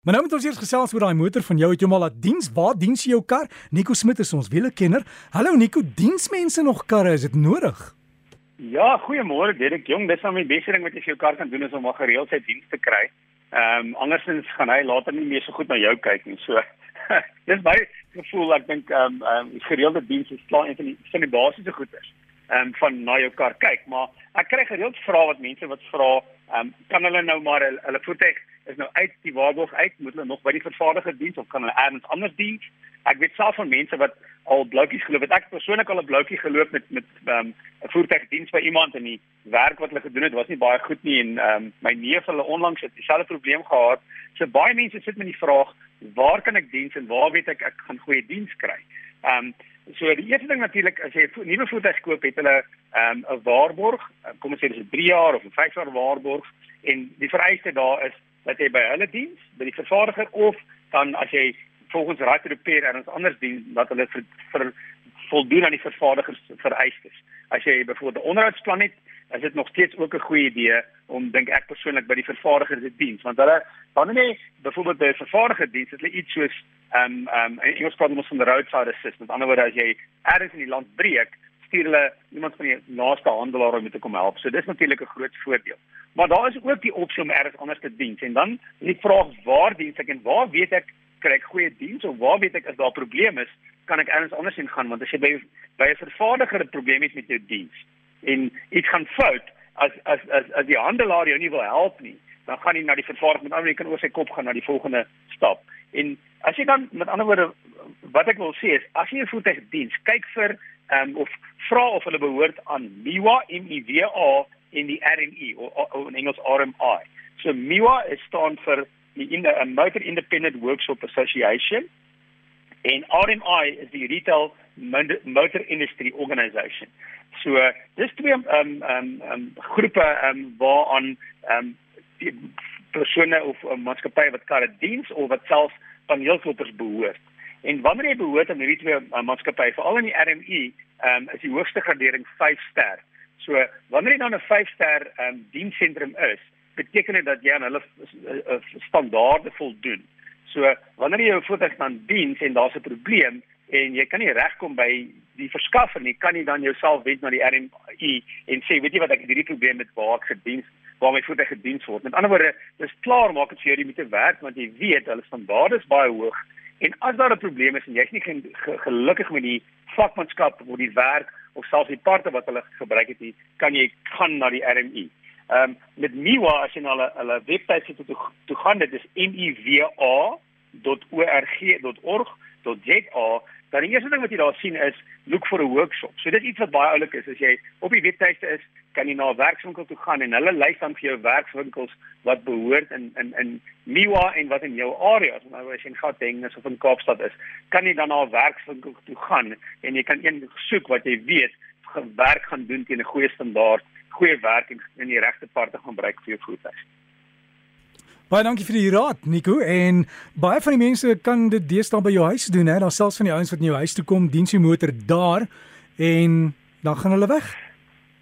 Maar nou moet ons eers gesels oor daai motor van jou. Het jy hom al laat diens? Waar diens jy jou kar? Nico Smit is ons wielekenner. Hallo Nico, diensmense nog karre, is dit nodig? Ja, goeiemôre Dirk. Jong, dis nou my beste ding wat jy vir jou kar kan doen is om 'n gereelde diens te kry. Ehm um, andersins gaan hy later nie meer so goed na jou kyk nie. So dis baie gevoel ek dink ehm um, ehm um, gereelde diens is klaar een van die van die basiese goeders ehm um, van na jou kar kyk, maar ek kry gereeld vrae wat mense wat vra, ehm um, kan hulle nou maar hulle, hulle voertuig is nou uit die waarborg uit, moet hulle nog by die vervaardiger diens of kan hulle elders anders diens? Ek weet self van mense wat al bloukies geloop het. Ek persoonlik al 'n bloukie geloop met met ehm um, 'n voertuigdiens by iemand en die werk wat hulle gedoen het was nie baie goed nie en ehm um, my neef hulle onlangs het dieselfde probleem gehad. So baie mense sit met die vraag, waar kan ek diens en waar weet ek ek gaan goeie diens kry? Ehm um, so die eerste ding natuurlik as jy 'n nuwe voertuig koop, het hulle ehm um, 'n waarborg, kom ons sê dis 'n 3 jaar of 'n 5 jaar waarborg en die vereiste daar is dat jy by hulle diens, by die vervaardiger of dan as jy volgens Right Repair en ons anders dien dat hulle vir, vir voldoen aan die vervaardiger se vereistes. As jy byvoorbeeld 'n onderhoudsplan het, is dit nog steeds ook 'n goeie idee om dink ek persoonlik by die vervaardiger se diens, want hulle wanneer jy byvoorbeeld by 'n vervaardiger diens, het hulle iets soos ehm um, ehm um, Engels praat ons van die roadside assistance. Met ander woorde, as jy ergens in die land breek, stuur hulle iemand van die naaste handelaar om te kom help. So dis natuurlik 'n groot voordeel. Maar daar is ook die opsie om ergens anders te dien. En dan die vraag waar dien ek en waar weet ek kry ek goeie diens of waar weet ek as daar probleme is, kan ek ergens anders heen gaan want as jy by by 'n vervaardiger 'n probleem het met jou diens en iets gaan fout as as as as die handelaar jou nie wil help nie, dan gaan jy na die vervaardiger met ander kan oor sy kop gaan na die volgende stap. En as jy dan met ander woorde wat ek wil sê is as jy 'n voertuig diens, kyk vir um, of vra of hulle behoort aan MIWA M I W A in die RMI of in Engels RMI. So MIWA is staan vir die in the Motor Independent Workshop Association en RMI is die Retail Motor Industry Organisation. So dis twee ehm um, ehm um, um, groepe ehm um, waaraan ehm um, persone of uh, maatskappye wat karre diens of wat self paneelklopers behoort. En wanneer jy behoort aan hierdie twee uh, maatskappye, veral in die RMI, ehm um, is die hoogste gradering 5 ster. So wanneer jy dan 'n 5 ster ehm um, diensentrum is, beteken dit dat jy aan hulle uh, standaarde voldoen. So wanneer jy jou voertuig dan diens en daar's 'n probleem en jy kan nie regkom by die verskaffer nie, kan jy dan jouself wend na die RMI en sê, weet jy wat, ek het hierdie probleem met waar ek gediens waar my voertuig gediens word. Met ander woorde, dis klaar maak dit vir jou met te werk want jy weet hulle standaarde is baie hoog En as daar 'n probleem is en jy's nie ge gelukkig met die vakmanskap of die werk of selfs die parte wat hulle gebruik het, nie, kan jy gaan na die RMI. Ehm um, met Miwa as jy na hulle hulle webwerf toe toe, toe gaan, dit is miwa.org.za Dan die eerste ding wat jy daar sien is look for a workshop. So dit is iets wat baie oulik is. As jy op die webtuiste is, kan jy na 'n werkswinkel toe gaan en hulle lys dan vir jou werkswinkels wat behoort in in in Miwa en wat in jou area is. Nou as jy in Gauteng is of in Kaapstad is, kan jy dan na 'n werkswinkel toe gaan en jy kan een soek wat jy weet gewerk gaan doen teen 'n goeie standaard, goeie werk en in die regte parte gaan gebruik vir jou voertuig. Baie dankie vir die raad, Nico. En baie van die mense kan dit deesdae by jou huis doen, hè. Daar selfs van die ouens wat in jou huis toe kom, diens jy motor daar en dan gaan hulle weg.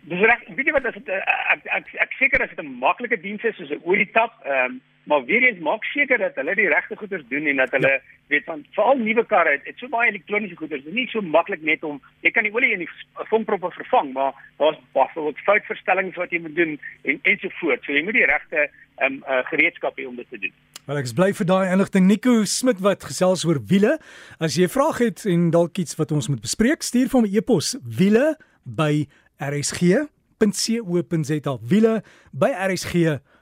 Dis reg. Weet jy wat as dit eh, ek ek ek seker as dit 'n maklike diens is soos 'n olie tap, ehm um, maar weer eens maak seker dat hulle die regte goeders doen en dat hulle ja. weet van veral nuwe karre het, het so baie elektroniese goeders. Dit is nie so maklik net om jy kan die olie in die vonkproppe vervang, maar daar's byvoorbeeld foutverstellings wat jy moet doen en ensovoorts. So jy moet die regte ehm um, uh, gereedskap hê om dit te doen. Wel ek is bly vir daai inligting Nico Smit wat gesels oor wiele. As jy 'n vraag het en dalk iets wat ons moet bespreek, stuur vir my e-pos wiele by rsg.co.za wiele by rsg.co.za